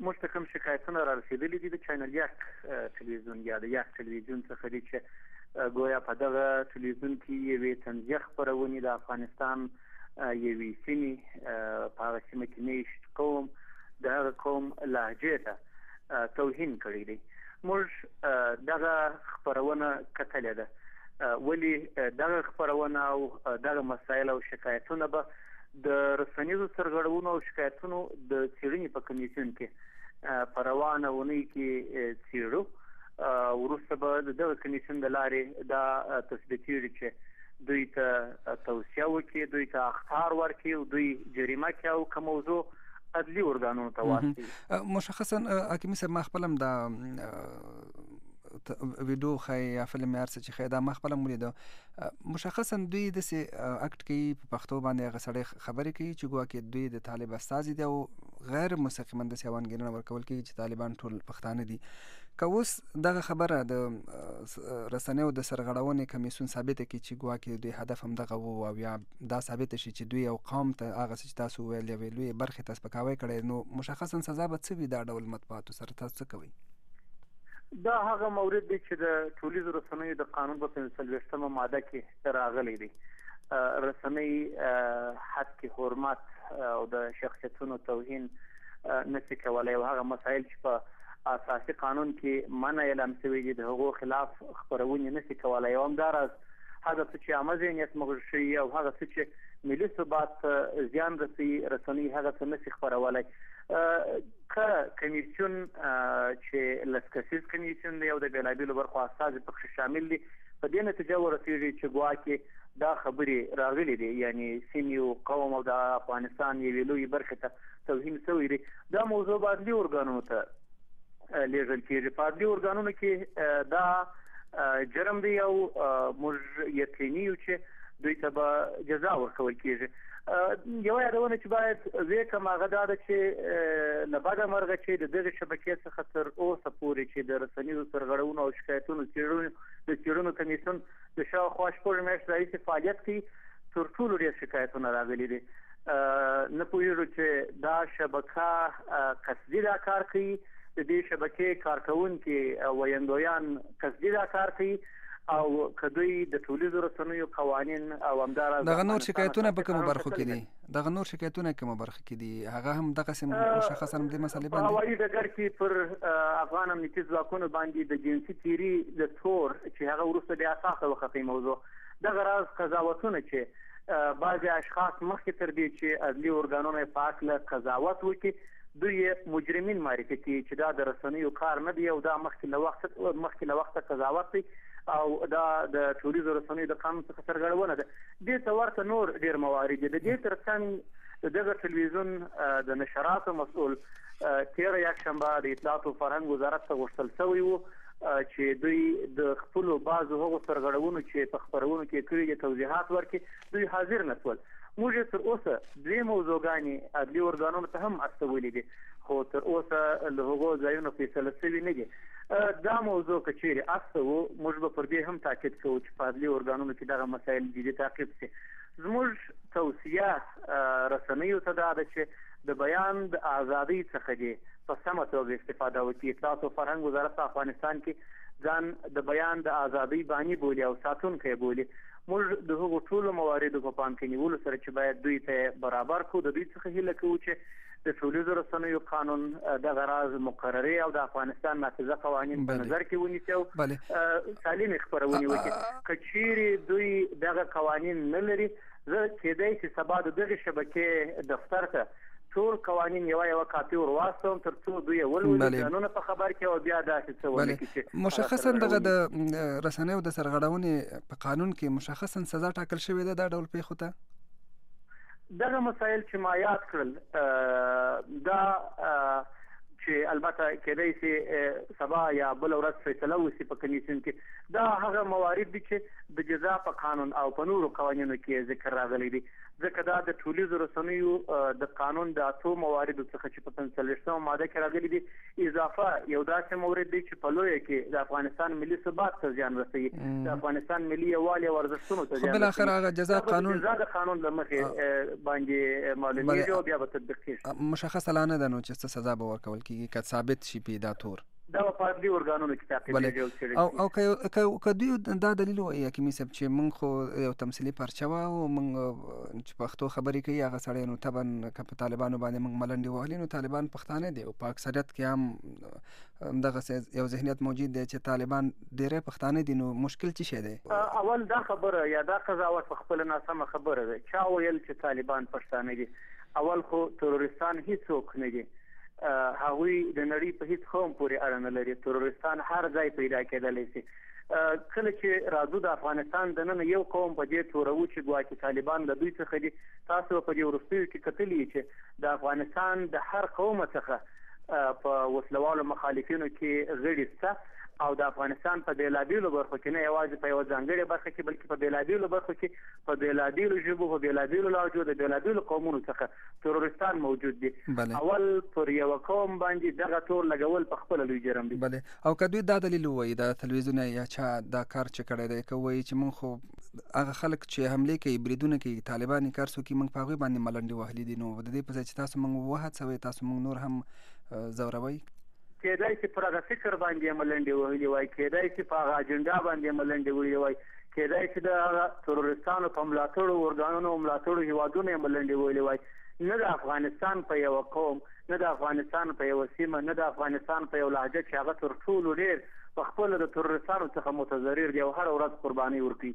موږ ته کوم شکایتونه را رسیدلي دي د چینل یک ټلویزیون یا د یک ټلویزیون څخه دي چې ګویا په دغه ټلویزیون کې یوې تنزیه خپرونې د افغانستان یوې سیمې په هغه سیمه کې میشت قوم د هغه قوم لهجې ته توهین کړی دی موږ دغه خبرونه کتلې ده ولی دغه خبرونه او دغه مسایل او شکایتونه به د رسنیزو سرغړونو او شکایتونو د څېړنې په کمیسیون کې په روانه اونۍ کې څېړو وروسته به د دغه کمیسیون د لارې دا تثبیتېږي چې دوی ته توصیه وکړي دوی ته اختار ورکړي او دوی جریمه کړي او که موضوع عدلي ارګانونو ته واستوي مشخصا حکیمي صاحب ما خپل هم دا ویډو خای یا فلم هر څه چې خای دا ما خپل هم ولیدو مشخصا دوی د سي اکټ کوي په پښتو باندې هغه سړی خبرې کوي چې ګوا کې دوی د طالب استازي دی او غیر مستقیما د سیوان ګرنه ورکول کیږي چې طالبان ټول پښتانه دي که اوس دغه خبره د رسنیو د سرغړونې کمیسون ثابته کړي چې ګوا کې دوی هدف هم دغه وو او یا دا ثابته شي چې دوی یو قوم ته هغه چې تاسو ویل یوې لوی برخې تاسو پکاوی کړی نو مشخصا سزا به څه وي دا ډول مطبوعاتو سره تاسو څه کوئ دا هغه مورد دی چې د ټولیزو رسنیو د قانون په پنځلوېشتمه ماده کې راغلی دی رسنۍ حد کې حرمت او د شخصیتونو توهین نشي کولای او هغه مسایل چې په اساسي قانون کې منع اعلان شوی دی د هغو خلاف خبرونه نشي کولای او همدارس هغه څه چې عامه ذهنیت مغشوش شي او هغه څه چې ملي ثبات زیان رسي رسنۍ هغه څه نشي خبرولای که کمیسیون چې لس کسیز کمیسیون دی او د بېلابېلو برخو استازي پکښې شامل دي په دې نتیجه ورسېږي چې ګواکې دا خبرې راغلي دي یعنی سیمې او قوم او د افغانستان یوې لویې برخې ته توهین شوی دی دا موضوع به عدلي ارګانونو ته لیږل کېږي په عدلي ارګانونو کې دا جرم دی او موږ یقیني یو چې دوی ته به جزا ورکول کېږي یو یادونه چې باید وکم هغه دا ده چې له بده مرغه چې د دغه شبکې څخه تر اوسه پورې چې د رسنیو سرغړونو او شکایتونو چیرونو د چیرونو کمیسون د شاوخوا شپږ میاشتې راهیسې فعالیت کوي تر ټولو ډیر شکایتونه راغلي دي نه پوهیږو چې دا شبکه قصدي دا کار کوي د دې شبکې کارکونکو ویندویان قصدي دا کار کوي او کدوی د ټولیزو رسنیو قوانین او همدارنګه دغه نور شکایتونه په کومو برخو کې دي دغه نور شکایتونه کومه برخه کې دي هغه هم دغه سم مشخصا د مسلې باندې هوایي ډګر کې پر افغان امنیتي ځواکونو باندې د جنسي تیری د تور چې هغه ورسته بیا اساسه وخته موضوع دغه راز قضاوتونه چې بعضی اشخاص مخکې تر دې چې عدلي ارګانونه په اړه قضاوت وکړي دوی یې مجرمین معرفي کوي چې دا د رسنیو کار نه دی او دا مخکې له وخت مخکې له وخته قضاوت دی او دا د ټولیزو رسنیو د قانون څخه سرغړونه ده دې ته ورته نور ډیر موارد دي د دې ترڅنګ دغه ټلویزیون د نشراتو مسؤل تیره یک شنبه د اطلاعات او فرهنګ وزارت ته غوښتل شوی وو چې دوی د خپل بعضو هغو سرغړونو چې په خبرونو کې کړی دي توضیحات ورکړي دوی حاضر نه شول. موږ یې تر اوسه دوې موضوعګانې عدلي ارګانونو ته هم استولي دي، خو تر اوسه له هغو ځایونو فیصله شوي نه دي. دا موضوع که چېرې استوو، موږ به پر دې هم تاکید کوو چې په عدلي ارګانونو کې دغه مسایل جدي تعقیب شي. زموږ توصیه رسنیو ته دا ده چې د بیان د ازادۍ څخه دې په سمه توګه استفاده وکړي. اطلاعات او فرهنګ وزارت په افغانستان کې ځان د بیان د ازادۍ باني بولي او ساتونکی بولي موږ د هغو ټولو مواردو په پام کې نیولو سره چې باید دوی ته برابر کړو د دوی څخه هیله کوو چې د ټولیزو رسنیو قانون د غراز مقرري او د افغانستان نافذه قوانين په نظر کې ونیسي او سالم خبرونه وکړي کچيري دوی دغه قوانين نه لري زه کېدای شي سبا د دغه شبکې دفتر ته ټول قوانین یو یو کاپی ور واستوم تر څو دوی ولولي ځانونه په خبر کې او بیا داسې څه ونه کې چې مشخصا دغه د رسنیو د سرغړونې په قانون کې مشخصا سزا ټاکل شوې ده دا ډول پیښو ته دغه مسایل چې ما یاد کړل دا چې البته کېدای شي سبا یا بل ورځ فیصله وسی په کمیسیون کې دا هغه موارد دي چې د جزا په قانون او په نورو قوانینو کې ذکر راغلي دي ځکه دا د ټولیزو رسنیو د قانون د اتو مواردو څخه چې په پنځلسمه ماده کې راغلي دي اضافه یو داسې مورد دی چې په لویه کې د افغانستان ملي ثبات ته زیان رسوي د افغانستان ملي یووالي او ارزښتونو ته زیان رسوي بل هغه جزا قانون جزا د قانون له مخې باندې معلومیږي او بیا به تطبیق کیږي مشخصه لا نه ده نو چې څه سزا به ورکول کیږي که ثابت شي پیدا تور دا په دې ارګانونو کې تعقیبېږي او څېړل او او که که دوی دا دلیل وایي حکیمي صاحب چې موږ خو یو تمثیلي پرچه وه او موږ چې پښتو خبرې کوي هغه سړی نو طبعا که په طالبانو باندې موږ ملنډې وهلې نو طالبان پښتانه دي او په اکثریت کې هم دغه یو ذهنیت موجود دی چې طالبان ډېری پښتانه دي نو مشکل څه شی دی اول دا خبره یا دا قضاوت په خپله ناسمه خبره ده چا ویل چې طالبان پښتانه دي اول خو تروریستان هیڅوک نه دي هغوی د نړۍ په هیڅ قوم پورې اړه نه لري تروریستان هر ځای پیدا کېدلی شي کله چې راځو د افغانستان د نن یو قوم په دې تورو چې ګواکې طالبان له دوی څخه دي تاسو په دې ورستیو کې کتلی چې د افغانستان د هر قوم څخه په وسلوالو مخالفینو کې غړي سته او د افغانستان په بیلابیلو برخو کې نه یوازې په یو ځانګړي برخه کې بلکې په بیلابیلو برخو کې په بیلابیلو ژبو په بیلابیلو لهجو د بیلابیلو قومونو څخه تروریستان موجود دي بله. اول پر یو قوم باندې دغه تور لګول په خپل لوی جرم دي بله او که دوی دا دلیل وایي دا تلویزیون یا چا دا کار چې کړی دی که وایي چې مونږ خو هغه خلک چې حمله کوي بریدونه کوي طالبان کار سو کوي مونږ په هغوی باندې ملنډې وهلې دي نو د دې په ځای چې تاسو مونږ وهڅوي تاسو مونږ نور هم ځوروي کېدای شي پر هغه فکر باندې یې ملنډې وهلي وای، کېدای شي په هغه اجنډا باندې یې ملنډې وړي وای، کېدای شي د هغه تروریستانو په ملاتړو ارګانونو او ملاتړو هېوادونو یې ملنډې وهلي وای، نه د افغانستان په یوه قوم، نه د افغانستان په یوه سیمه، نه د افغانستان په یو لهجه چې هغه تر ټولو ډېر په خپله د تروریستانو څخه متضرر دی او هره ورځ قربانۍ ورکوي.